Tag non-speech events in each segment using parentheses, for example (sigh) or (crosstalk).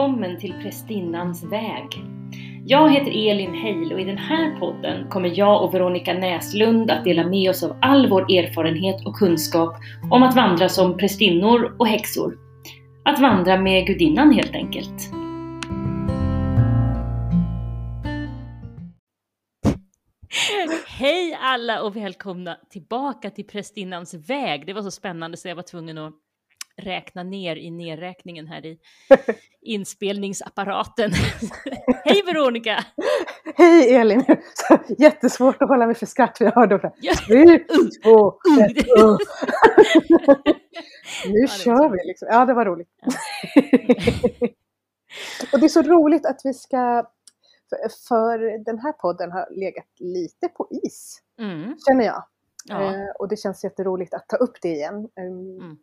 välkommen till Prästinnans väg. Jag heter Elin Heil och i den här podden kommer jag och Veronica Näslund att dela med oss av all vår erfarenhet och kunskap om att vandra som prästinnor och häxor. Att vandra med gudinnan helt enkelt. Hej alla och välkomna tillbaka till Prästinnans väg. Det var så spännande så jag var tvungen att räkna ner i nedräkningen här i (laughs) inspelningsapparaten. (laughs) Hej Veronica! Hej Elin! Jättesvårt att hålla mig för skratt för jag hörde det. Tre, två, ett. (laughs) Nu kör vi liksom. Ja, det var roligt. Och det är så roligt att vi ska, för- för den här podden har legat lite på is, Mm. känner jag. Ja. Eh, Och det känns jätteroligt att ta upp det igen. Um, Mm.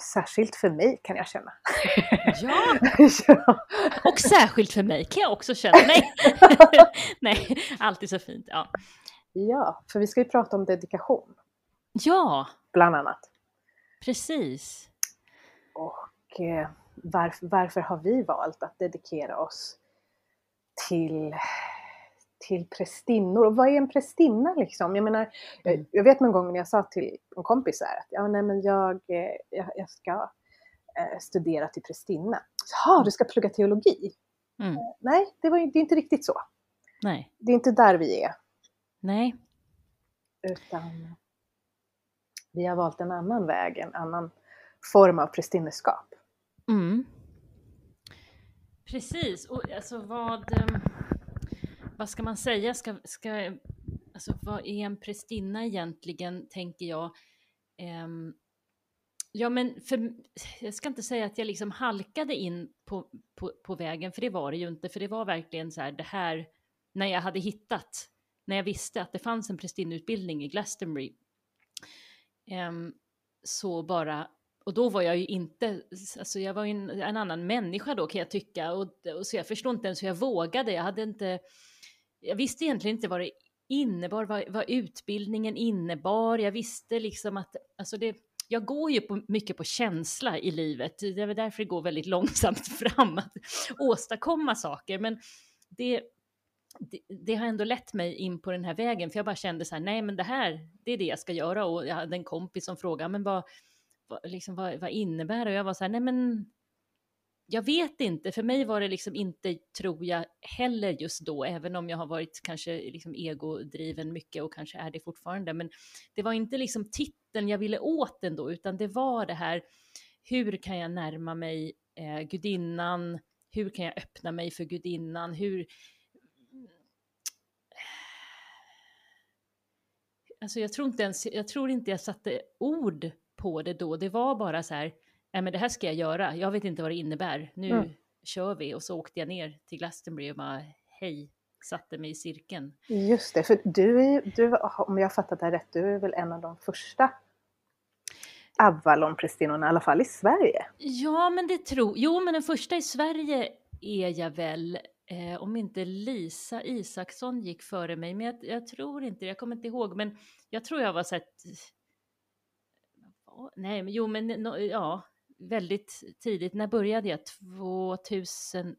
Särskilt för mig kan jag känna. ja, (laughs) ja. och särskilt för mig kan jag också känna. Nej, (laughs) Nej alltid så fint. Ja, ja, för vi ska ju prata om dedikation, ja bland annat. precis. Och eh, varför, varför har vi valt att dedikera oss till, till prästinnor? Och vad är en prästinna liksom? Jag menar, jag, Mm. jag vet någon gång när jag sa till en kompis här att ja, nej, men jag, eh, jag, jag ska eh, studera till prästinna. Ja, du ska plugga teologi? Mm. Nej, det, var, det är inte riktigt så. Nej, Det är inte där vi är. nej, Utan vi har valt en annan väg, en annan form av prästinneskap. Mm. Precis, och alltså vad, ehm, vad ska man säga, ska, ska, alltså vad är en prästinna egentligen, tänker jag. Um, ja men för, jag ska inte säga att jag liksom halkade in på, på, på vägen, för det var det ju inte, för det var verkligen så här, det här, när jag hade hittat, när jag visste att det fanns en prästinneutbildning i Glastonbury, um, så bara och då var jag ju inte, alltså jag var ju en, en annan människa då kan jag tycka. Och, och så jag förstår inte ens hur jag vågade. Jag hade inte, jag visste egentligen inte vad det innebar, vad, vad utbildningen innebar. Jag visste liksom att, alltså det, jag går ju på, mycket på känsla i livet. Det är väl därför det går väldigt långsamt (laughs) fram att åstadkomma saker. Men det, det, det har ändå lett mig in på den här vägen, för jag bara kände så här, nej men det här, det är det jag ska göra. Och jag hade en kompis som frågade, men vad, liksom, vad, vad innebär det? Och jag var så här, nej men jag vet inte. För mig var det liksom inte, tror jag, heller just då, även om jag har varit kanske liksom egodriven mycket och kanske är det fortfarande. Men det var inte liksom titeln jag ville åt ändå, utan det var det här, hur kan jag närma mig eh, gudinnan? Hur kan jag öppna mig för gudinnan? Hur... Alltså jag tror inte ens, jag tror inte jag satte ord på det då. Det var bara så här, nej men det här ska jag göra. Jag vet inte vad det innebär. Nu Mm. kör vi. Och så åkte jag ner till Glastonbury och bara, hej, satte mig i cirkeln. Just det, för du du, om jag fattat det rätt, du är väl en av de första Avalon-prästinnorna, i alla fall i Sverige. Ja, men det tror, jo men den första i Sverige är jag väl, eh, om inte Lisa Isaksson gick före mig, men jag, jag tror inte jag kommer inte ihåg, men jag tror jag var så här, nej, men jo men no, ja, väldigt tidigt, när började jag? 2001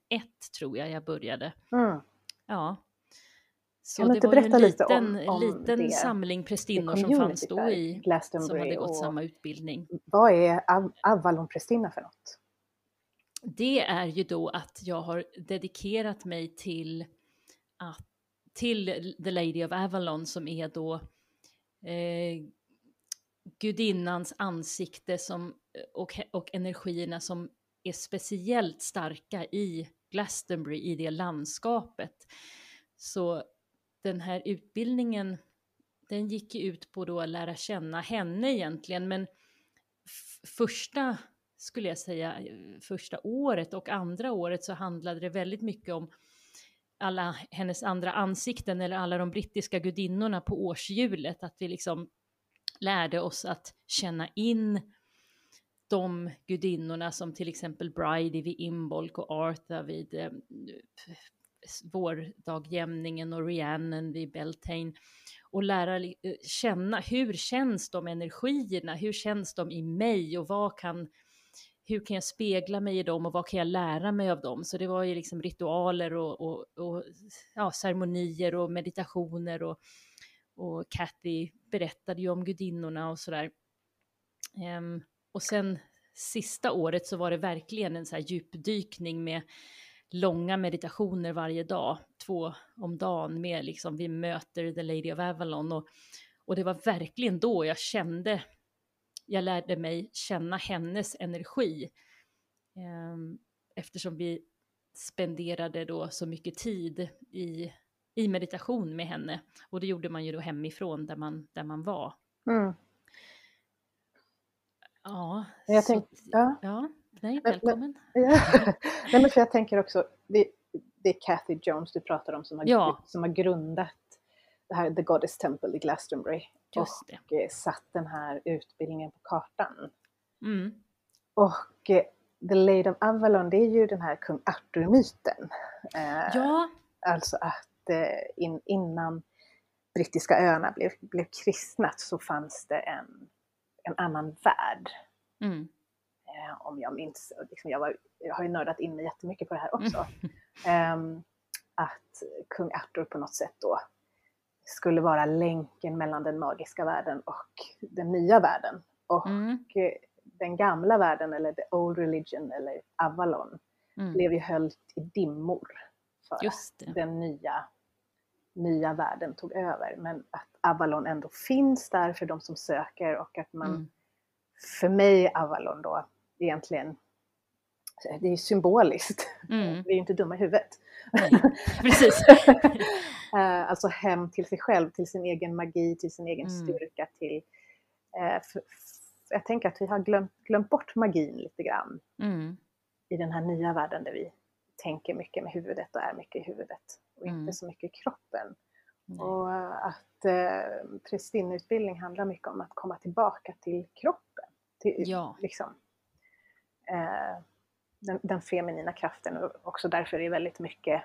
tror jag jag började. Mm. Ja. Så Kan det inte var ju en berätta lite liten, om- om liten det- samling prästinnor som fanns då där, i, som hade gått samma utbildning. vad är Av- Avalon-prästinna för något? det är ju då att jag har dedikerat mig till, att, till The Lady of Avalon som är då eh, gudinnans ansikte som, och, och energierna som är speciellt starka i Glastonbury, i det landskapet. Så den här utbildningen, den gick ju ut på då att lära känna henne egentligen, men första skulle jag säga, första året och andra året så handlade det väldigt mycket om alla hennes andra ansikten eller alla de brittiska gudinnorna på årshjulet, att vi liksom lärde oss att känna in de gudinnorna som till exempel Bridie vid Imbolc och Artha vid eh, vårdagjämningen och Rhiannon vid Beltane. Och lära eh, känna hur känns de energierna, hur känns de i mig? Och vad kan hur kan jag spegla mig i dem? Och vad kan jag lära mig av dem? Så det var ju liksom ritualer och, och, och ja, ceremonier och meditationer och, och Kathy berättade ju om gudinnorna och sådär. Um, och sen sista året så var det verkligen en så här djupdykning med långa meditationer varje dag, två om dagen med liksom vi möter the Lady of Avalon och, och det var verkligen då jag kände, jag lärde mig känna hennes energi um, eftersom vi spenderade då så mycket tid i, i meditation med henne och det gjorde man ju då hemifrån där man, där man var. Mm. Ja, jag tänk, ja. ja. Nej, välkommen. Men, (laughs) ja. Nej, men för jag tänker också, det, det är Kathy Jones du pratar om som har, ja. som har grundat det här The Goddess Temple i Glastonbury Just och det. Eh, satt den här utbildningen på kartan. Mm. Och eh, The Lady of Avalon, det är ju den här kung Arthur-myten. Eh, ja. Alltså att in, innan brittiska öarna blev, blev kristnat så fanns det en, en annan värld. Mm eh, om jag minns, liksom jag, var, jag har ju nördat in mig jättemycket på det här också, mm. eh, att kung Arthur på något sätt då skulle vara länken mellan den magiska världen och den nya världen. Och mm. den gamla världen, eller the old religion, eller Avalon, mm. blev ju höllt i dimmor för den nya, nya världen tog över. Men att Avalon ändå finns där för de som söker och att man, mm. för mig Avalon då, egentligen det är symboliskt. Mm. Vi är ju inte dumma i huvudet. Precis. (laughs) Eh, alltså hem till sig själv, till sin egen magi, till sin egen mm. styrka. Till, eh, för, jag tänker att vi har glömt, glömt bort magin lite grann mm. i den här nya världen där vi tänker mycket med huvudet och är mycket i huvudet och inte mm. så mycket i kroppen. Nej. Och att eh, prästinneutbildning handlar mycket om att komma tillbaka till kroppen. Till, ja. liksom, eh, den, den, feminina kraften och också därför är det väldigt mycket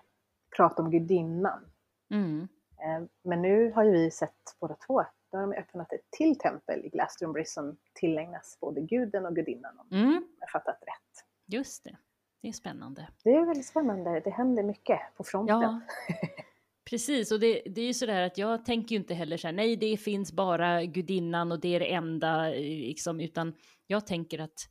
prat om gudinnan. Mm. Eh, men nu har ju vi sett båda två, då har de öppnat ett till tempel i Glastonbury som tillägnas både guden och gudinnan om mm. jag fattat rätt. Just det, det är spännande. Det är väldigt spännande, det händer mycket på fronten. Ja. (laughs) Precis, och det, det är ju sådär att jag tänker ju inte heller så här, nej det finns bara gudinnan och det är det enda, liksom, utan jag tänker att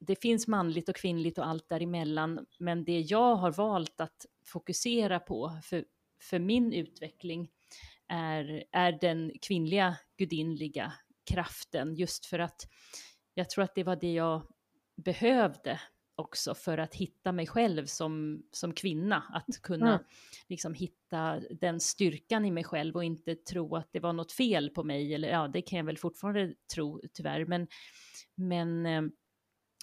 det finns manligt och kvinnligt och allt däremellan, men det jag har valt att fokusera på för, för min utveckling är, är den kvinnliga gudinliga kraften, just för att jag tror att det var det jag behövde också för att hitta mig själv som, som kvinna, att kunna mm. liksom hitta den styrkan i mig själv och inte tro att det var något fel på mig, eller ja, det kan jag väl fortfarande tro tyvärr, men, men eh,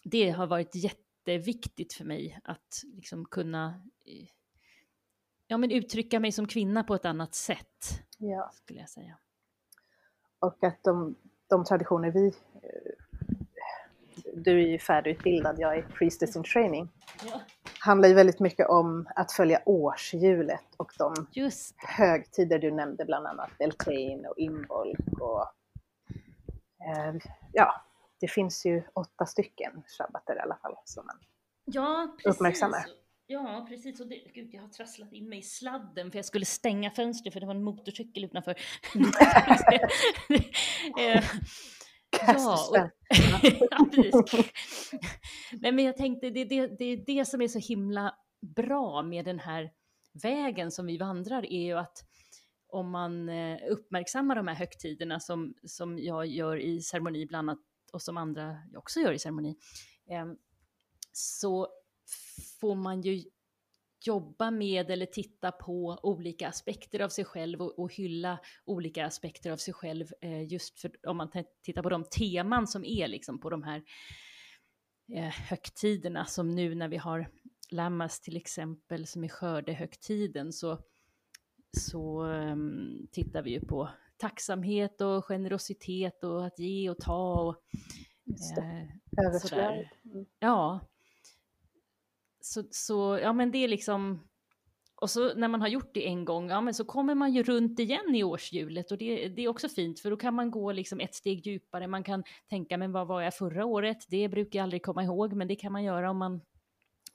det har varit jätteviktigt för mig att liksom kunna eh, ja, men uttrycka mig som kvinna på ett annat sätt. Ja. Skulle jag säga. Och att de, de traditioner vi... Eh, du är ju färdigutbildad, jag är priestess in training. Ja. handlar ju väldigt mycket om att följa årshjulet och de Just. högtider du nämnde, bland annat Beltane och Imbolc och eh, ja, det finns ju åtta stycken shabbater i alla fall som man ja, precis. uppmärksammar. Ja, precis. Och det, gud, jag har trasslat in mig i sladden för jag skulle stänga fönstret för det var en motorcykel utanför. (laughs) (laughs) Eh, ja, och, (laughs) ja. (laughs) (laughs) Nej, men jag tänkte, det, det, det är det som är så himla bra med den här vägen som vi vandrar är ju att om man eh, uppmärksammar de här högtiderna som, som jag gör i ceremoni bland annat och som andra också gör i ceremoni, ehm, så får man ju jobba med eller titta på olika aspekter av sig själv och, och hylla olika aspekter av sig själv. Eh, just för om man tittar på de teman som är liksom på de här eh, högtiderna som nu när vi har Lammas till exempel som är skördehögtiden så, så um, tittar vi ju på tacksamhet och generositet och att ge och ta. Och, eh, Överflöd. Mm. Ja. Så, så, ja men det är liksom, och så när man har gjort det en gång, ja men så kommer man ju runt igen i årshjulet och det, det är också fint för då kan man gå liksom ett steg djupare, man kan tänka men vad var jag förra året? Det brukar jag aldrig komma ihåg men det kan man göra om man,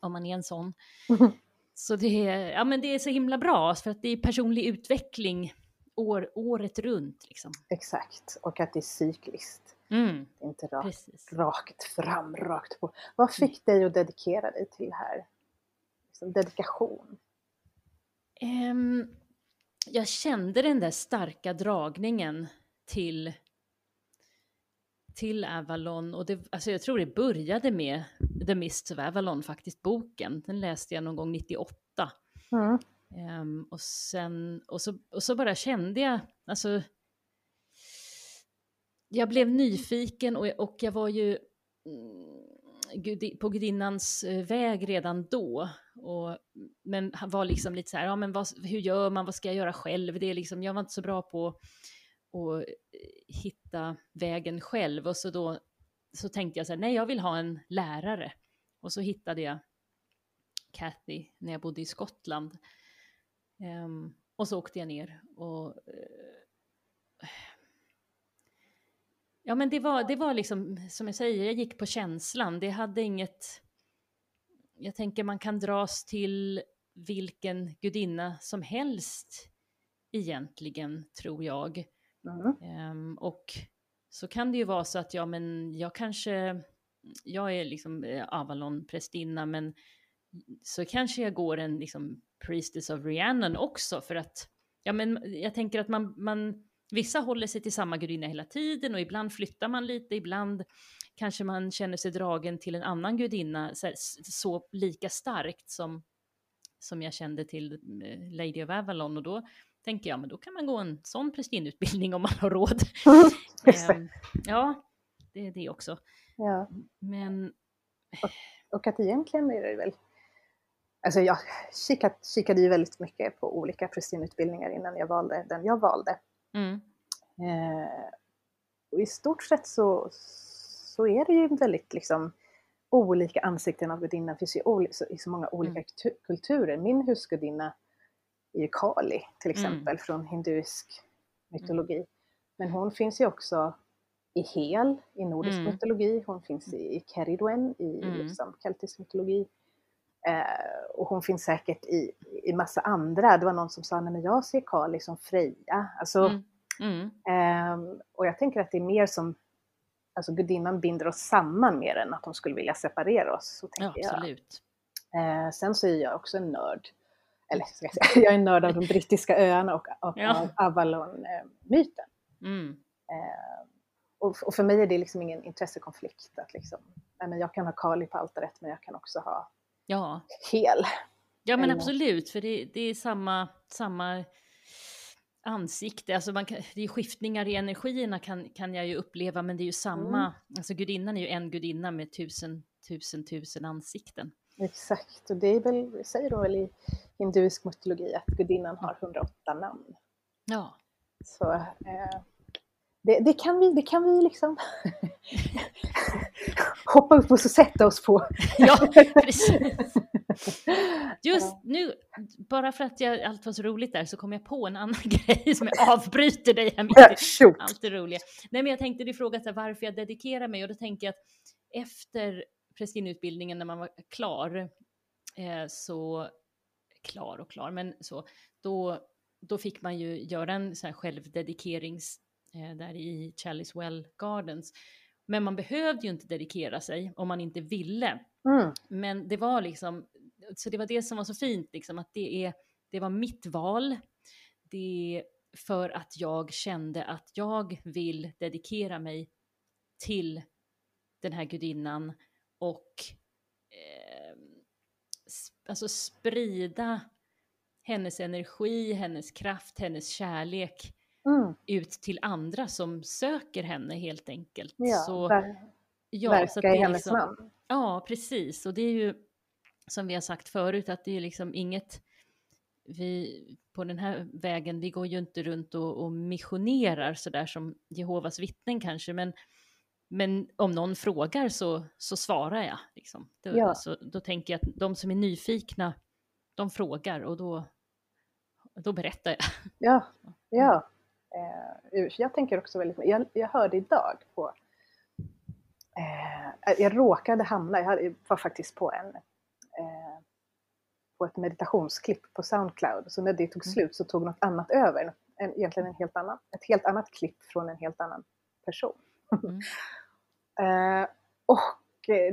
om man är en sån. Mm. (laughs) Så det är, ja, men det är så himla bra för att det är personlig utveckling år, året runt. Liksom. Exakt, och att det är cykliskt. Mm. Det är inte rakt, rakt fram, rakt på. Vad fick mm. dig att dedikera dig till här? Liksom dedikation? Um, jag kände den där starka dragningen till, till Avalon och det, alltså jag tror det började med The Mists of Avalon faktiskt, boken. Den läste jag någon gång 98. Mm. Um, och, sen, och, så, och så bara kände jag, alltså jag blev nyfiken och, och jag var ju mm, på gudinnans eh, väg redan då. Och, men han var liksom lite så här, ja men vad, hur gör man, vad ska jag göra själv? Det är liksom, jag var inte så bra på att eh, hitta vägen själv. Och så då så tänkte jag så här, nej jag vill ha en lärare. Och så hittade jag Kathy när jag bodde i Skottland. Um, och så åkte jag ner och uh, Ja men det var, det var liksom, som jag säger, jag gick på känslan. Det hade inget... Jag tänker man kan dras till vilken gudinna som helst egentligen, tror jag. Mm. Um, och så kan det ju vara så att ja, men jag kanske, jag är liksom eh, Avalon-prästinna, men så kanske jag går en liksom Priestess of Rhiannon också, för att ja, men jag tänker att man, man Vissa håller sig till samma gudinna hela tiden och ibland flyttar man lite, ibland kanske man känner sig dragen till en annan gudinna så, så lika starkt som, som jag kände till eh, Lady of Avalon och då tänker jag, men då kan man gå en sån prästinneutbildning om man har råd. (laughs) ähm, ja, det är det också. Ja. Men... Och, och att egentligen är det väl Alltså jag kikade, kikade ju väldigt mycket på olika prästinneutbildningar innan jag valde den jag valde. Mm. Eh, och I stort sett så, så är det ju väldigt liksom olika ansikten av gudinnan. Det finns ju i så många olika mm. kulturer. Min husgudinna är ju Kali till mm. exempel mm. från hinduisk mytologi. Men hon finns ju också i Hel i nordisk mm. mytologi, hon finns i Keridwen i mm. liksom, keltisk mytologi. Eh, och hon finns säkert i, i massa andra. Det var någon som sa, nej men jag ser Kali som Freja. Alltså, mm. Mm. Eh, och jag tänker att det är mer som, alltså gudinnan binder oss samman mer än att hon skulle vilja separera oss. Så tänker ja, absolut. Jag. Eh, sen så är jag också en nörd. Eller ska jag, (laughs) säga, jag är en nörd av de brittiska öarna och, och ja. Avalon-myten. Mm. Eh, och, och, för mig är det liksom ingen intressekonflikt att liksom, nej men jag kan ha Kali på altaret men jag kan också ha ja. hel. Ja men absolut, för det, det är samma, samma ansikte, alltså man kan, det är skiftningar i energierna kan, kan jag ju uppleva, men det är ju samma, mm. alltså gudinnan är ju en gudinna med tusen, tusen, tusen ansikten. Exakt, och det är väl, säger de väl i hinduisk mytologi att gudinnan har 108 namn. Ja. Så eh, det, det, kan vi, det kan vi liksom (laughs) hoppa upp och så sätta oss på. ja, (laughs) precis. Just nu, bara för att jag, allt var så roligt där, så kom jag på en annan (laughs) grej som jag avbryter dig här mitt i allt det roliga. Nej, men jag tänkte du frågade varför jag dedikerar mig och då tänker jag att efter prästinneutbildningen när man var klar, eh, så klar och klar, men så, då, då fick man ju göra en sån här självdedikerings eh, där i Chalice Well Gardens. Men man behövde ju inte dedikera sig om man inte ville. Mm. Men det var liksom, så det var det som var så fint, liksom, att det, är, det var mitt val. Det för att jag kände att jag vill dedikera mig till den här gudinnan och eh, alltså sprida hennes energi, hennes kraft, hennes kärlek mm. ut till andra som söker henne helt enkelt. Ja, så, ver ja, verka så i hennes liksom, namn. Ja, precis. Och det är ju som vi har sagt förut att det är liksom inget vi på den här vägen, vi går ju inte runt och, och missionerar sådär som Jehovas vittnen kanske, men, men om någon frågar så, så svarar jag. Liksom. Då, ja. så, då tänker jag att de som är nyfikna, de frågar och då, då berättar jag. Ja, (laughs) ja. Eh, jag tänker också väldigt jag, jag hörde idag på eh, jag råkade hamna, jag var faktiskt på en eh, på ett meditationsklipp på Soundcloud. Så när det tog mm. slut så tog något annat över. En, egentligen en helt annan, ett helt annat klipp från en helt annan person. Mm. (laughs) eh, och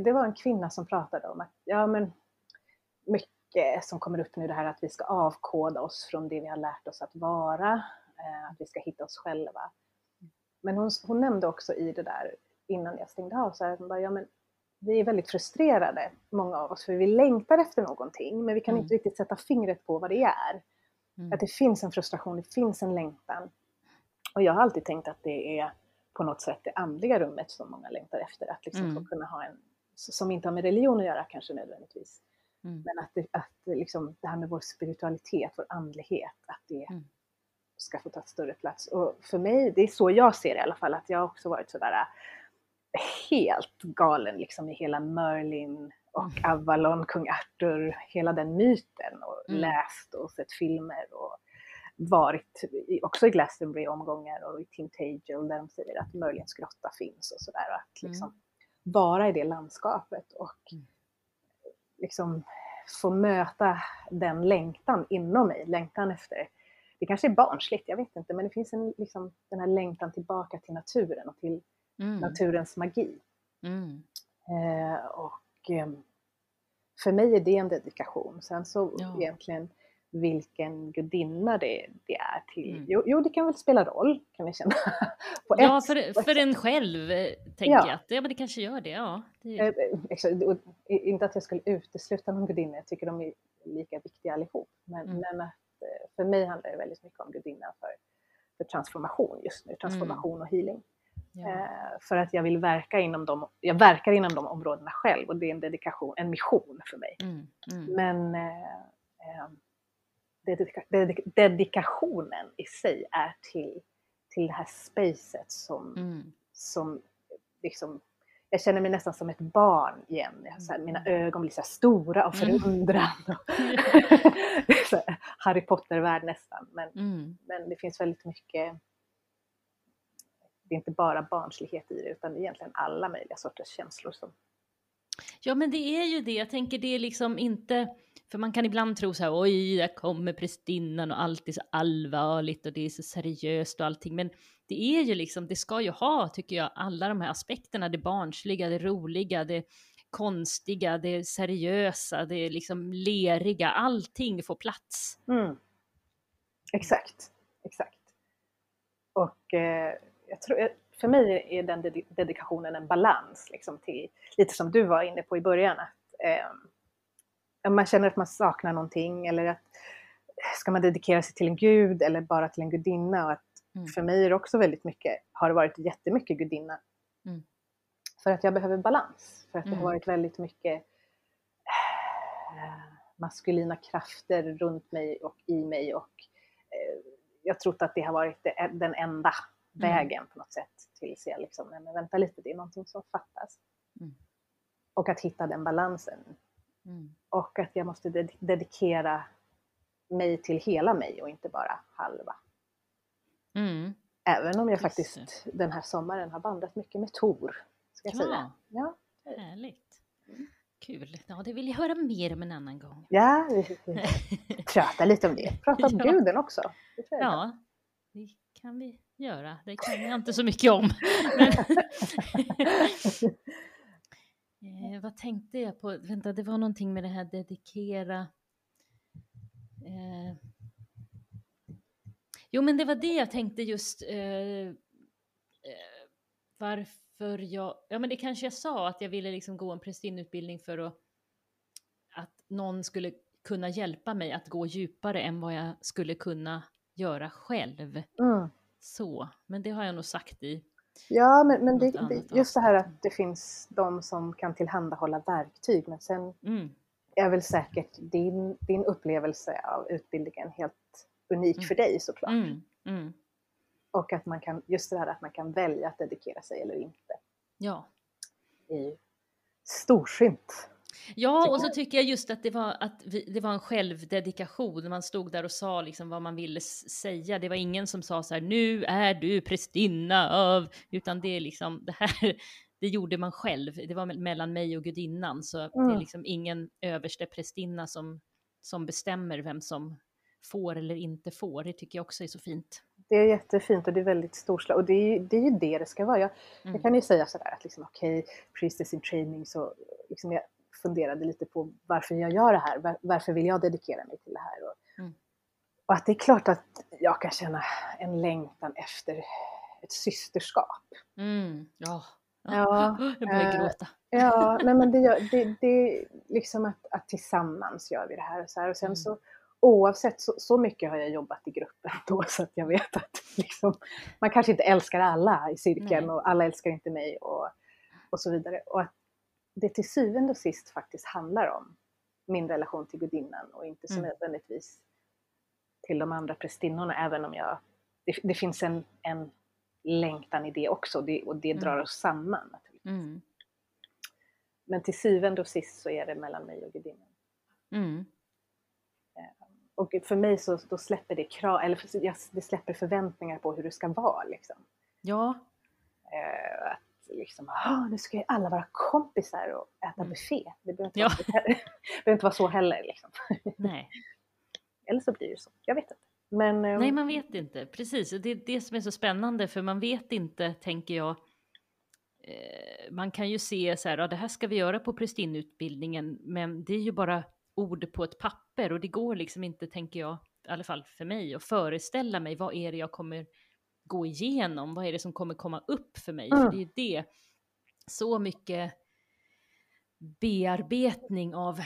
det var en kvinna som pratade om att ja, men mycket som kommer upp nu det här att vi ska avkoda oss från det vi har lärt oss att vara, eh, att vi ska hitta oss själva. Men hon, hon nämnde också i det där innan jag stängde av så här, bara, ja, men vi är väldigt frustrerade, många av oss, för vi längtar efter någonting, men vi kan mm. inte riktigt sätta fingret på vad det är. Mm. Att det finns en frustration, det finns en längtan. Och jag har alltid tänkt att det är på något sätt det andliga rummet som många längtar efter, att liksom mm. få kunna ha en, som inte har med religion att göra kanske nödvändigtvis, mm. men att, det, att liksom, det här med vår spiritualitet, vår andlighet, att det mm. Ska få ta ett större plats. Och för mig, det är så jag ser det i alla fall, att jag också varit sådär helt galen liksom i hela Merlin och mm. Avalon, kung Arthur, hela den myten och mm. läst och sett filmer och varit också i Glastonbury omgångar och i Tintagel där de säger att Merlins grotta finns och sådär. Att liksom mm. vara i det landskapet och mm. liksom få möta den längtan inom mig, längtan efter det kanske är barnsligt, jag vet inte, men det finns en, liksom, den här längtan tillbaka till naturen och till mm. naturens magi. Mm. Eh, och eh, för mig är det en dedikation. Sen så ja. egentligen vilken gudinna det, det är till. Mm. Jo, jo, det kan väl spela roll kan jag känna. (laughs) ja, ett, för, för en själv eh, tänker ja. jag att ja, men det kanske gör det. Ja, det... Eh, eh inte att jag skulle utesluta någon gudinna, jag tycker de är lika viktiga allihop. Men, mm. men att, för mig handlar det väldigt mycket om gudinnan för, för transformation just nu, transformation mm. och healing. Ja. Eh, för att jag vill verka inom dem, jag verkar inom de områdena själv och det är en dedikation, en mission för mig. Mm, mm. Men eh, eh, dedika, dedik, dedikationen i sig är till, till det här spacet som, mm. som liksom, jag känner mig nästan som ett barn igen. Här, mina mm. ögon blir så stora av mm. förundran. (laughs) Harry Potter-värld nästan. Men, mm. men det finns väldigt mycket det är inte bara barnslighet i det utan egentligen alla möjliga sorters känslor som Ja men det är ju det, jag tänker det är liksom inte, för man kan ibland tro så här oj, där kommer prästinnan och allt är så allvarligt och det är så seriöst och allting, men det är ju liksom, det ska ju ha, tycker jag, alla de här aspekterna, det barnsliga, det roliga, det konstiga, det seriösa, det liksom leriga, allting får plats. Mm. Exakt, exakt. Och eh, jag tror, för mig är den dedikationen en balans, liksom till, lite som du var inne på i början. Att, eh, man känner att man saknar någonting eller att ska man dedikera sig till en gud eller bara till en gudinna? Och att mm. För mig är det också väldigt mycket, har det varit jättemycket gudinna. Mm. För att jag behöver balans, för att det har mm. varit väldigt mycket äh, maskulina krafter runt mig och i mig och äh, jag trott att det har varit det, den enda Mm. vägen på något sätt tills jag liksom, nej men vänta lite, det är någonting som fattas. Mm. Och att hitta den balansen. Mm. Och att jag måste ded dedikera mig till hela mig och inte bara halva. Mm. Även om jag faktiskt den här sommaren har vandrat mycket med Tor. Ska jag ja. säga. Ja. Härligt. Mm. Kul. Ja, det vill jag höra mer om en annan gång. Ja, (laughs) prata lite om det. Prata om ja. guden också. ja, det kan vi göra. Det kan jag inte så mycket om. (laughs) (laughs) eh, vad tänkte jag på? Vänta, det var någonting med det här dedikera. Eh, jo, men det var det jag tänkte just. Eh, eh, varför jag, ja men det kanske jag sa att jag ville liksom gå en prästinneutbildning för att, att någon skulle kunna hjälpa mig att gå djupare än vad jag skulle kunna göra själv. Mm. Så, men det har jag nog sagt i Ja, men, men det, just det här att det finns de som kan tillhandahålla verktyg, men sen mm. är väl säkert din, din upplevelse av utbildningen helt unik mm. för dig såklart. Mm. mm. Och att man kan, just det här att man kan välja att dedikera sig eller inte. Ja. Det är ju storsynt. Ja, och så tycker jag just att det var, att vi, det var en självdedikation. Man stod där och sa liksom vad man ville säga. Det var ingen som sa så här, nu är du prästinna av, utan det är liksom det här, (laughs) det gjorde man själv. Det var mellan mig och gudinnan, så mm. det är liksom ingen överste prästinna som, som bestämmer vem som får eller inte får. Det tycker jag också är så fint. Det är jättefint och det är väldigt storslaget och det är, det är ju det det ska vara. Jag, mm. jag kan ju säga sådär att liksom, okej, okay, priestess in training, så liksom jag funderade lite på varför jag gör det här, varför vill jag dedikera mig till det här? Och, mm. och att det är klart att jag kan känna en längtan efter ett systerskap. Mm. Ja. Ja, (laughs) jag börjar äh, gråta. Ja, nej men det, gör, (laughs) det, det är liksom att, att tillsammans gör vi det här och så här. Och sen mm. så oavsett, så, så, mycket har jag jobbat i gruppen då så att jag vet att (laughs) liksom, man kanske inte älskar alla i cirkeln Nej. och alla älskar inte mig och, och så vidare. Och att det till syvende och sist faktiskt handlar om min relation till gudinnan och inte så mm. nödvändigtvis till de andra prästinnorna även om jag, det, det, finns en, en längtan i det också det, och det mm. drar oss samman. Naturligtvis. Mm. Men till syvende och sist så är det mellan mig och gudinnan. Och för mig så då släpper det krav, eller det släpper förväntningar på hur det ska vara. Liksom. Ja. Eh, att liksom, ah, nu ska ju alla vara kompisar och äta mm. buffé. Det behöver inte, ja. vara, (laughs) det behöver inte vara så heller. Liksom. Nej. (laughs) eller så blir det så, jag vet inte. Men, eh, Nej, man vet inte. Precis, det är det som är så spännande, för man vet inte, tänker jag, eh, man kan ju se så här, ja, det här ska vi göra på prästinneutbildningen, men det är ju bara ord på ett papper och det går liksom inte, tänker jag, i alla fall för mig, att föreställa mig vad är det jag kommer gå igenom, vad är det som kommer komma upp för mig, mm. för det är det, så mycket bearbetning av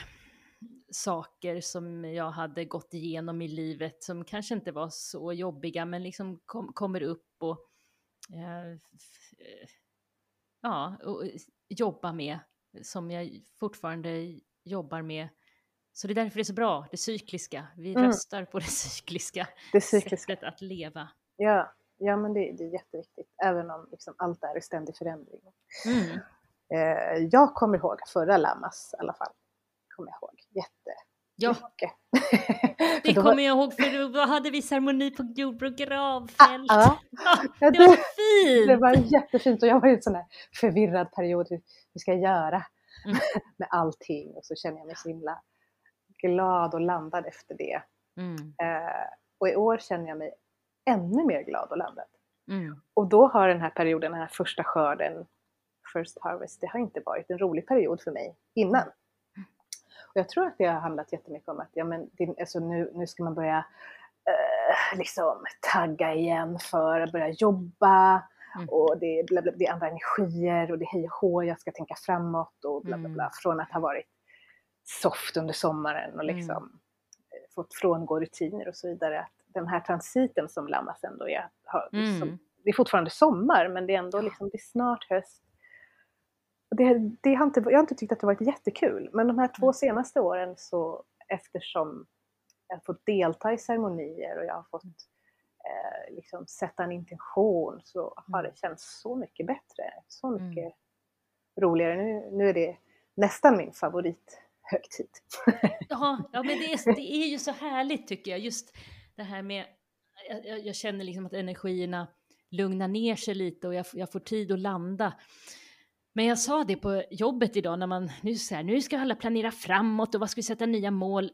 saker som jag hade gått igenom i livet som kanske inte var så jobbiga men liksom kom, kommer upp och eh, ja, och jobba med som jag fortfarande jobbar med så det är därför det är så bra, det cykliska. Vi mm. röstar på det (laughs) cykliska, det cykliska sättet att leva. Ja, ja men det, det är jätteviktigt, även om liksom allt är i ständig förändring. Mm. Eh, jag kommer ihåg förra Lamas i alla fall. Kommer jag ihåg. Jätte, Ja, (laughs) det kommer jag ihåg för då hade vi ceremoni på Jordbro gravfält. Ah, (laughs) ah. Ja, det var fint! Det var jättefint och jag var i en sån här förvirrad period. Hur, hur ska jag göra mm. med allting? Och så känner jag mig så himla glad och landad efter det. Mm. Eh, och i år känner jag mig ännu mer glad och landad. Mm. Och då har den här perioden, den här första skörden, First Harvest, det har inte varit en rolig period för mig innan. Och jag tror att det har handlat jättemycket om att ja, men det, alltså nu, nu ska man börja eh, liksom tagga igen för att börja jobba. Mm. Och det, bla, bla, det är andra energier och det är hej och hå, jag ska tänka framåt och bla bla bla. Mm. Från att ha varit soft under sommaren och liksom mm. Fått frångå rutiner och så vidare. Att den här transiten som Lammas ändå är, har, mm. som, det är fortfarande sommar men det är ändå liksom, det är snart höst. Det, det har inte, jag har inte tyckt att det varit jättekul men de här två mm. senaste åren så eftersom jag har fått delta i ceremonier och jag har fått eh, liksom sätta en intention så har det känts så mycket bättre, så mycket mm. roligare. Nu, nu är det nästan min favorit högtid. ja, ja, men det är, det är ju så härligt tycker jag, just det här med, jag, jag känner liksom att energierna lugnar ner sig lite och jag, jag, får tid att landa. Men jag sa det på jobbet idag när man, nu, så här, nu ska alla planera framåt och vad ska vi sätta nya mål?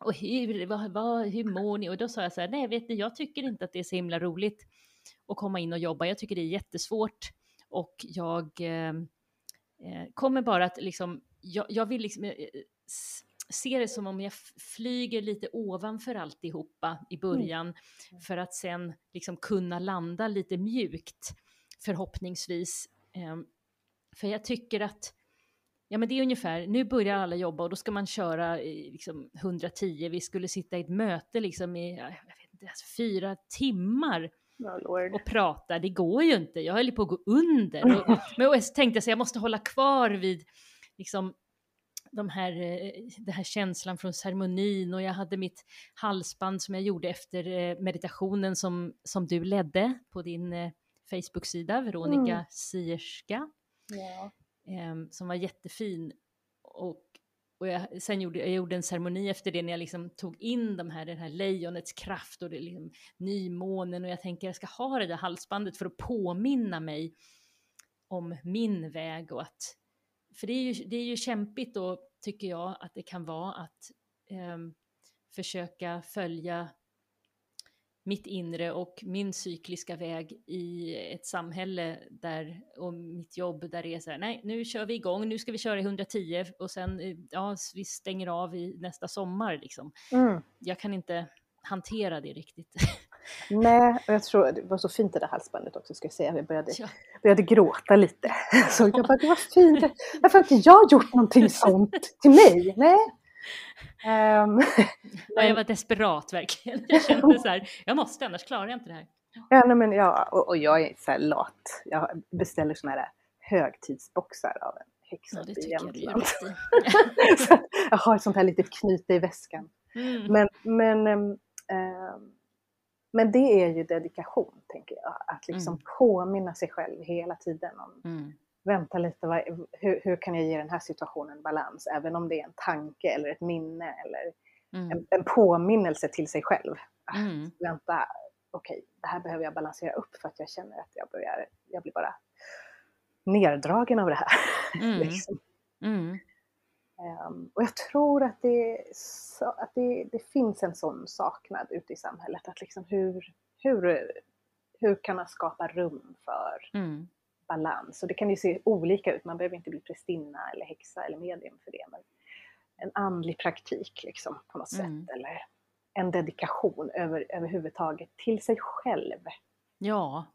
Och hur, vad, vad, hur mår ni? Och då sa jag så här, nej vet ni, jag tycker inte att det är så himla roligt att komma in och jobba. Jag tycker det är jättesvårt och jag eh, eh kommer bara att liksom jag, jag vill liksom eh, se det som om jag flyger lite ovanför alltihopa i mm. början mm. för att sen liksom kunna landa lite mjukt förhoppningsvis. Um, för jag tycker att Ja men det är ungefär, nu börjar alla jobba och då ska man köra liksom 110, vi skulle sitta i ett möte liksom i jag vet inte, alltså fyra timmar oh och prata, det går ju inte, jag höll på att gå under. (laughs) Och, men jag tänkte så jag måste hålla kvar vid liksom de här, eh, den här känslan från ceremonin och jag hade mitt halsband som jag gjorde efter eh, meditationen som, som du ledde på din eh, Facebook-sida, Veronica mm. Sierska, ja. som var jättefin. Och och jag, sen gjorde jag gjorde en ceremoni efter det när jag liksom tog in de här, den här lejonets kraft och det liksom, nymånen och jag tänker jag ska ha det där halsbandet för att påminna mig om min väg och att, för det är ju, det är ju kämpigt då tycker jag att det kan vara att eh, försöka följa mitt inre och min cykliska väg i ett samhälle där, och mitt jobb där det är så här, nej, nu kör vi igång, nu ska vi köra i 110 och sen, eh, ja, vi stänger av i nästa sommar liksom. Mm. Jag kan inte hantera det riktigt. (laughs) Nej, och jag tror det var så fint det där halsbandet också ska jag säga. Jag började, ja. började gråta lite. (laughs) Så jag bara, det var fint. (laughs) Varför har inte jag gjort någonting sånt till mig? Nej, Um, (laughs) ja, jag var desperat verkligen. Jag kände så här, jag måste annars klarar jag inte det här. Ja, nej, men ja och, och jag är så här lat. Jag beställer såna här högtidsboxar av en häxa ja, i Jämtland. Jag, jag har ett sånt här litet knyte i väskan. Mm. Men, men, um, um, men det är ju dedikation, tänker jag. Att liksom mm. påminna sig själv hela tiden om mm vänta lite, vad, hur, hur, kan jag ge den här situationen balans? Även om det är en tanke eller ett minne eller mm. en, en, påminnelse till sig själv. Mm. Vänta, okej, okay, det här behöver jag balansera upp för att jag känner att jag börjar, jag blir bara neddragen av det här. (laughs) Mm. liksom. Um, och jag tror att, det, att det, det, finns en sån saknad ute i samhället, att liksom hur, hur, hur kan man skapa rum för mm balans. Och det kan ju se olika ut, man behöver inte bli prästinna eller häxa eller medium för det. Men en andlig praktik liksom på något mm. sätt. Eller en dedikation över, överhuvudtaget till sig själv. Ja.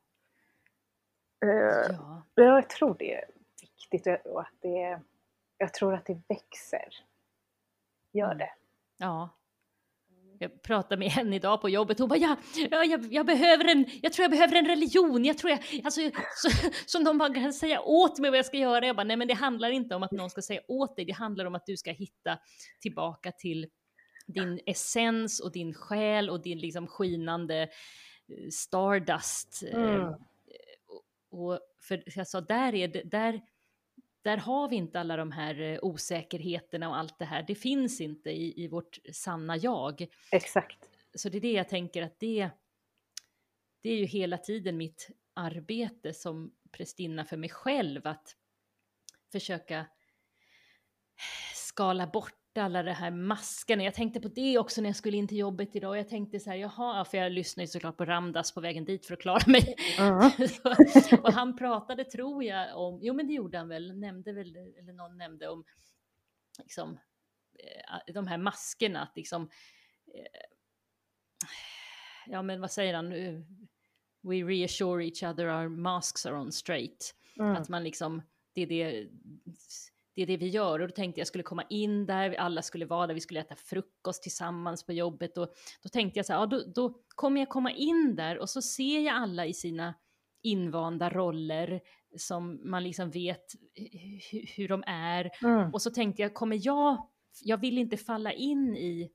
Uh, ja. Jag tror det är viktigt och att det, jag tror att det växer. Gör mm. det. Ja. Jag pratade med en idag på jobbet, hon bara ja, ja jag, jag, behöver en, jag tror jag behöver en religion, jag tror jag, alltså, så, som de bara kan säga åt mig vad jag ska göra. Jag bara nej men det handlar inte om att någon ska säga åt dig, det handlar om att du ska hitta tillbaka till din essens och din själ och din liksom skinande eh, stardust. Eh, mm. Och, och, för jag sa, där är det, där där har vi inte alla de här eh, osäkerheterna och allt det här. Det finns inte i, i vårt sanna jag. Exakt. Så det är det jag tänker att det, det är ju hela tiden mitt arbete som prästinna för mig själv att försöka skala bort alla de här maskerna. Jag tänkte på det också när jag skulle in till jobbet idag. Jag tänkte så här, jaha, för jag lyssnade ju såklart på Ramdas på vägen dit för att klara mig. Mm. (laughs) och han pratade, tror jag, om, jo men det gjorde han väl, nämnde väl, eller någon nämnde om, liksom, eh, de här maskerna, att liksom, eh, ja men vad säger han, we reassure each other our masks are on straight. Mm. Att man liksom, det är det det är det vi gör. Och då tänkte jag skulle komma in där, alla skulle vara där, vi skulle äta frukost tillsammans på jobbet. Och då tänkte jag så här, ja, då, då kommer jag komma in där och så ser jag alla i sina invanda roller som man liksom vet hur de är. Mm. Och så tänkte jag, kommer jag, jag vill inte falla in i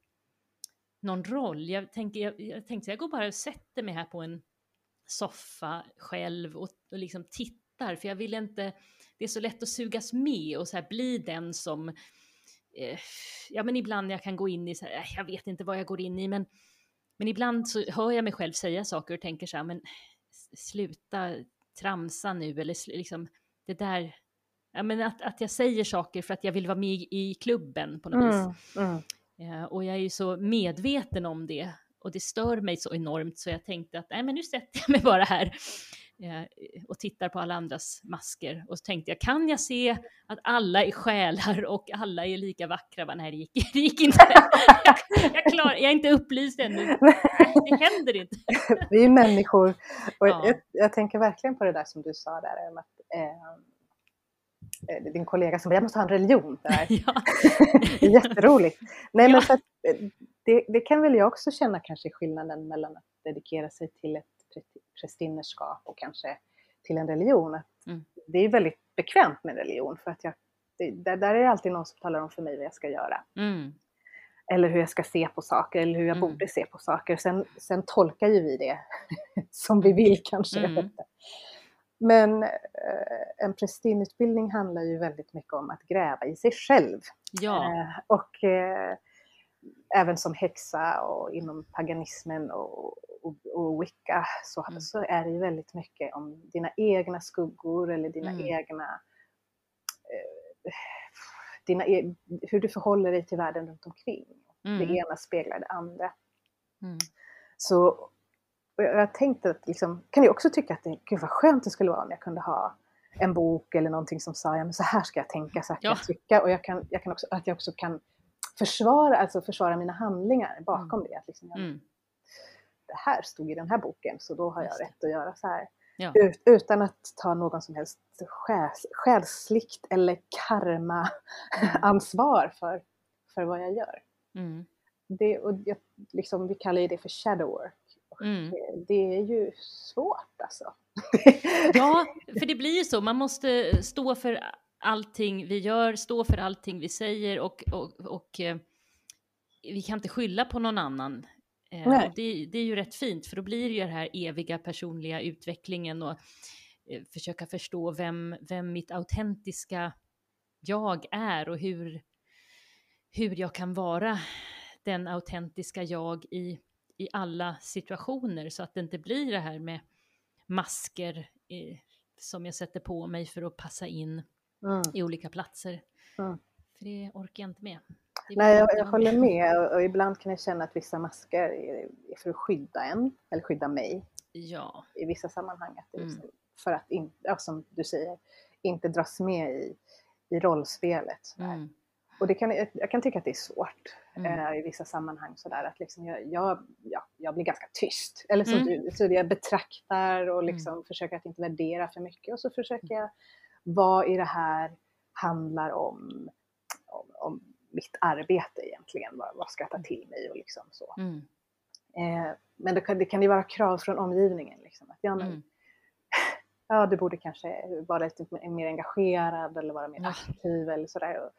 någon roll. Jag, tänker, jag, jag tänkte, jag går bara och sätter mig här på en soffa själv och, och liksom tittar, för jag vill inte det är så lätt att sugas med och så här bli den som, eh, ja men ibland jag kan gå in i så här, äh, jag vet inte vad jag går in i, men, men ibland så hör jag mig själv säga saker och tänker så här, men sluta tramsa nu eller liksom det där, ja men att, att jag säger saker för att jag vill vara med i klubben på något mm, vis. Mm. Ja, och jag är ju så medveten om det och det stör mig så enormt så jag tänkte att nej men nu sätter jag mig bara här Eh, och tittar på alla andras masker. Och så tänkte jag, kan jag se att alla är själar och alla är lika vackra? Va, nej, det gick, (laughs) det gick inte. jag, klar, jag är inte upplyst ännu. Det händer inte. Vi är människor. Och ja. jag, jag, tänker verkligen på det där som du sa där, om att eh, eh din kollega som jag måste ha en religion. Där. (laughs) Ja. det är jätteroligt. Nej, men ja. att, eh, det, det, kan väl jag också känna kanske skillnaden mellan att dedikera sig till ett prästinnerskap och kanske till en religion. Mm. Det är väldigt bekvämt med religion för att jag, det, där, där, är det alltid någon som talar om för mig vad jag ska göra. Mm. Eller hur jag ska se på saker eller hur jag mm. borde se på saker. Sen, sen tolkar ju vi det (laughs) som vi vill kanske. Mm. Men eh, en prästinneutbildning handlar ju väldigt mycket om att gräva i sig själv. Ja. Eh, och eh, även som häxa och inom paganismen och, och, och wicca så, mm. så är det ju väldigt mycket om dina egna skuggor eller dina mm. egna eh, dina, e, hur du förhåller dig till världen runt omkring. Mm. Det ena speglar det andra. Mm. Så jag tänkte att, liksom, kan jag också tycka att det, gud vad skönt det skulle vara om jag kunde ha en bok eller någonting som sa, ja men så här ska jag tänka, så här kan ja. jag tycka och jag kan, jag kan också, att jag också kan försvara, alltså försvara mina handlingar bakom mm. det. Att liksom jag, mm. Det här stod i den här boken så då har jag rätt att göra så här. Ja. Ut, utan att ta någon som helst själs, själsligt eller karma-ansvar mm. (laughs) för, för vad jag gör. Mm. Det, och jag, liksom, vi kallar det för shadow work. Mm. Det är ju svårt alltså. ja, (laughs) för det blir ju så. Man måste stå för allting vi gör, stå för allting vi säger och, och, och eh, vi kan inte skylla på någon annan. Eh, det, det, är ju rätt fint, för då blir det ju den här eviga personliga utvecklingen och eh, försöka förstå vem, vem mitt autentiska jag är och hur, hur jag kan vara den autentiska jag i, i alla situationer så att det inte blir det här med masker eh, som jag sätter på mig för att passa in mm. i olika platser. Mm. För det orkar jag inte med. Nej, jag, jag håller med och, och, ibland kan jag känna att vissa masker är för att skydda en, eller skydda mig. Ja. I vissa sammanhang. Att mm. För att, in, ja, som du säger, inte dras med i, i rollspelet. Mm. Och det kan, jag kan tycka att det är svårt mm. eh, i vissa sammanhang sådär att liksom jag, jag, ja, jag blir ganska tyst. Eller så, mm. så jag betraktar och mm. liksom försöker att inte värdera för mycket och så försöker jag vad i det här handlar om, om, om mitt arbete egentligen, vad, vad, ska jag ta till mig och liksom så. Mm. Eh, men det kan, det kan ju vara krav från omgivningen. Liksom, att, ja, men, mm. (laughs) ja, du borde kanske vara lite mer engagerad eller vara mer aktiv eller sådär. Och,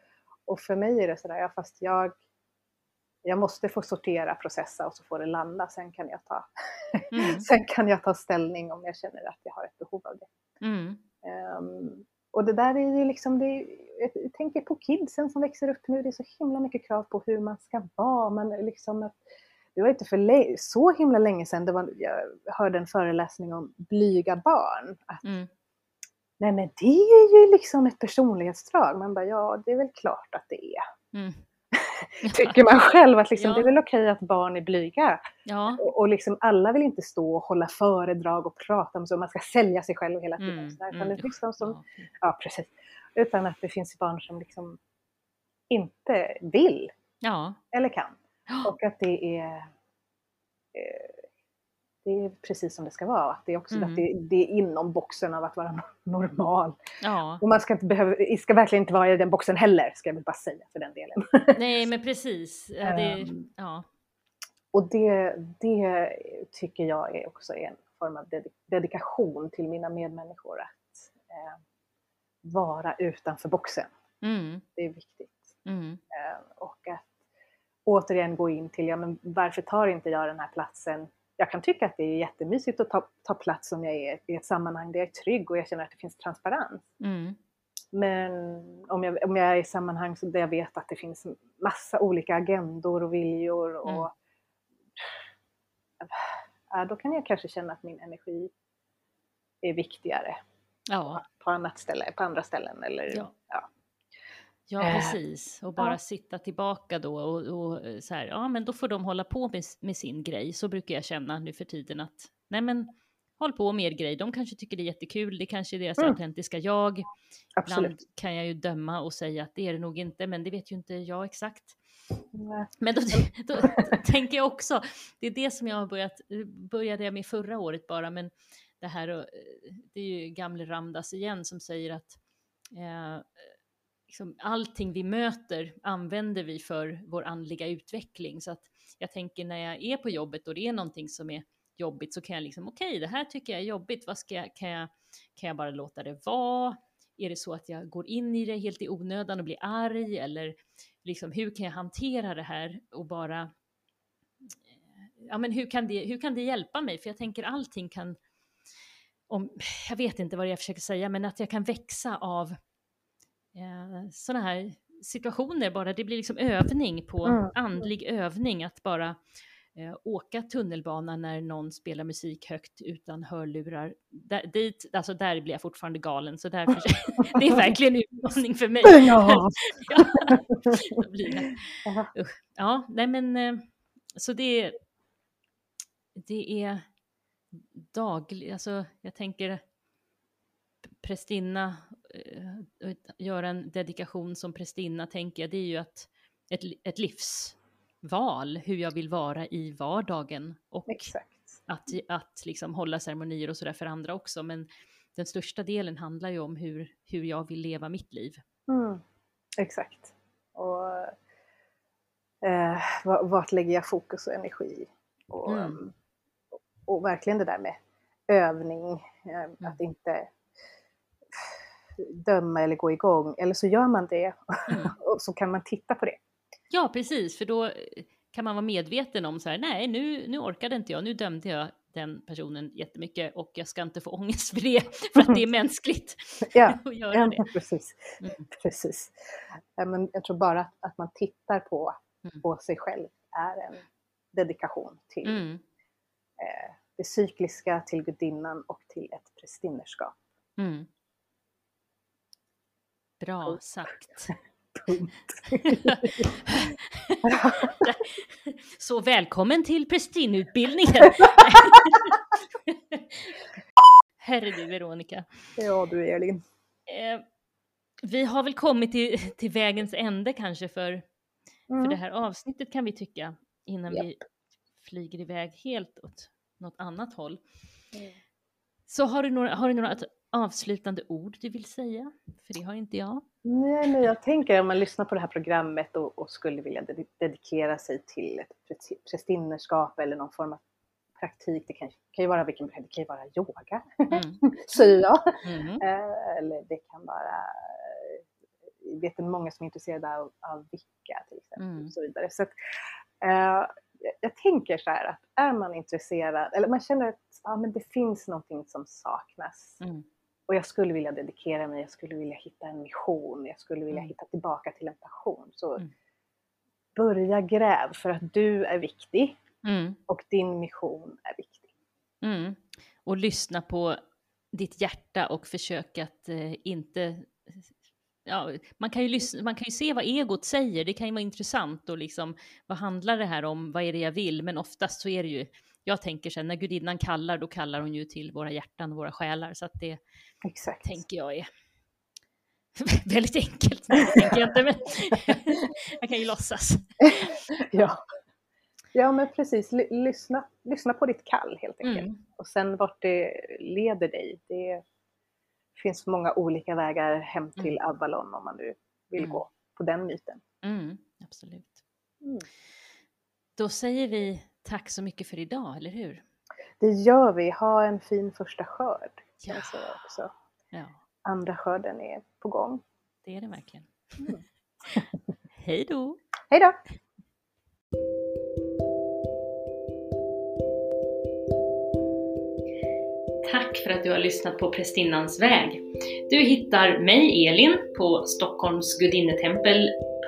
och för mig är det sådär, ja, fast jag, jag måste få sortera, processa och så får det landa. Sen kan jag ta, mm. (laughs) sen kan jag ta ställning om jag känner att jag har ett behov av det. Mm. Um, och det där är ju liksom, det är, jag tänker på kidsen som växer upp nu, det är så himla mycket krav på hur man ska vara. Man liksom att, det var inte för så himla länge sedan det var, jag hörde en föreläsning om blyga barn. Att, mm. Nej men det är ju liksom ett personlighetsdrag. Man bara, ja det är väl klart att det är. Mm. (laughs) Tycker man själv att liksom, ja. det är väl okej att barn är blyga. Ja. Och, och liksom, alla vill inte stå och hålla föredrag och prata om så, man ska sälja sig själv hela tiden. Mm. Så mm. det finns de som, ja precis. Utan att det finns barn som liksom inte vill. Ja. Eller kan. Och att det är eh, det är precis som det ska vara. Det är också mm. att det, det, är inom boxen av att vara (laughs) normal. Ja. Och man ska, inte behöva, ska verkligen inte vara i den boxen heller, ska jag väl bara säga för den delen. (laughs) Nej, men precis. Det, um, ja. Och det, det tycker jag är också en form av dedikation till mina medmänniskor, att eh, vara utanför boxen. Mm. Det är viktigt. Mm. Eh, och att återigen gå in till, ja men varför tar inte jag den här platsen jag kan tycka att det är jättemysigt att ta, ta plats om jag är i ett sammanhang där jag är trygg och jag känner att det finns transparens. Mm. Men om jag, om jag är i sammanhang där jag vet att det finns massa olika agendor och viljor och mm. ja, då kan jag kanske känna att min energi är viktigare ja. på, annat ställe, på andra ställen. Eller, ja. ja. Ja, eh, precis. Och bara ja. sitta tillbaka då och, och, eh, så här, ja men då får de hålla på med, med, sin grej. Så brukar jag känna nu för tiden att, nej men håll på med er grej. De kanske tycker det är jättekul, det kanske är deras mm. autentiska jag. Absolut. Ibland kan jag ju döma och säga att det är det nog inte, men det vet ju inte jag exakt. Nej. Men då, då, (laughs) då, tänker jag också, det är det som jag har börjat, började jag med förra året bara, men det här, eh, det är ju gamle Ramdas igen som säger att eh, liksom, allting vi möter använder vi för vår andliga utveckling. Så att jag tänker när jag är på jobbet och det är någonting som är jobbigt så kan jag liksom, okej, okay, det här tycker jag är jobbigt, vad ska jag, kan, jag, kan jag bara låta det vara? Är det så att jag går in i det helt i onödan och blir arg? Eller liksom, hur kan jag hantera det här och bara... Ja, men hur kan det, hur kan det hjälpa mig? För jag tänker allting kan om, jag vet inte vad jag försöker säga, men att jag kan växa av eh, sådana här situationer bara. Det blir liksom övning på, mm. andlig övning att bara eh, åka tunnelbana när någon spelar musik högt utan hörlurar. Där, dit, alltså där blir jag fortfarande galen, så därför, (laughs) (laughs) det är verkligen en utmaning för mig. Ja. (laughs) ja, ja nej men eh, så det, det är dagligt, alltså jag tänker prästinna, göra en dedikation som prästinna tänker jag, det är ju att ett, ett livsval, hur jag vill vara i vardagen och Exakt. att, att liksom hålla ceremonier och sådär för andra också. Men den största delen handlar ju om hur, hur jag vill leva mitt liv. Mm. Exakt. Och eh, vart lägger jag fokus och energi? Och, mm och verkligen det där med övning, eh, mm. att inte döma eller gå igång, eller så gör man det mm. (laughs) och så kan man titta på det. Ja, precis, för då kan man vara medveten om så här, nej, nu, nu orkade inte jag, nu dömde jag den personen jättemycket och jag ska inte få (laughs) ångest för det, för att det är (laughs) mänskligt ja, att göra ja, det. Precis. Mm. precis. Men jag tror bara att man tittar på, mm. på sig själv är en dedikation till mm. eh, det cykliska till gudinnan och till ett prästinnerskap. Mm. Bra sagt. (laughs) (laughs) Så välkommen till prästinneutbildningen! (laughs) Herre du Veronica. Ja du Elin. Eh, vi har väl kommit till, till vägens ände kanske för, mm. för det här avsnittet kan vi tycka innan yep. vi flyger iväg helt åt något annat håll. Mm. Så har du, några, har du några avslutande ord du vill säga? För det har inte jag. Nej, men jag tänker om man lyssnar på det här programmet och, och skulle vilja dedikera sig till ett prästinnerskap eller någon form av praktik. Det kan, kan ju vara vilken det kan ju vara yoga, mm. (laughs) säger jag. Mm. Eh, eller det kan vara, jag vet många som är intresserade av, av vicka till exempel. Mm. Och så vidare. Så att, eh, jag tänker så här att är man intresserad, eller man känner att ja, men det finns någonting som saknas. Mm. Och jag skulle vilja dedikera mig, jag skulle vilja hitta en mission, jag skulle vilja mm. hitta tillbaka till en passion. Så mm. börja gräv för att du är viktig mm. och din mission är viktig. Mm. Och lyssna på ditt hjärta och försök att eh, inte ja, man, kan ju lyssna, man kan ju se vad egot säger, det kan ju vara intressant och liksom vad handlar det här om, vad är det jag vill, men oftast så är det ju, jag tänker sen när gudinnan kallar, då kallar hon ju till våra hjärtan och våra själar, så att det Exakt. tänker jag är (laughs) väldigt enkelt. Det tänker jag inte, men (laughs) jag kan ju låtsas. (laughs) ja. ja, men precis, L lyssna, lyssna på ditt kall helt enkelt. Mm. Och sen vart det leder dig, det finns många olika vägar hem till mm. Avalon om man nu vill mm. gå på den myten. Mm, absolut. Mm. Då säger vi tack så mycket för idag, eller hur? Det gör vi. Ha en fin första skörd. Ja. Jag säga också. Ja. Andra skörden är på gång. Det är det verkligen. Mm. (laughs) Hej då! Hej då! Tack för att du har lyssnat på Prästinnans väg. Du hittar mig, Elin, på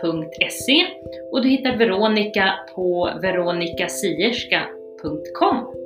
stockholmsgudinnetempel.se och du hittar Veronica på veronicasierska.com.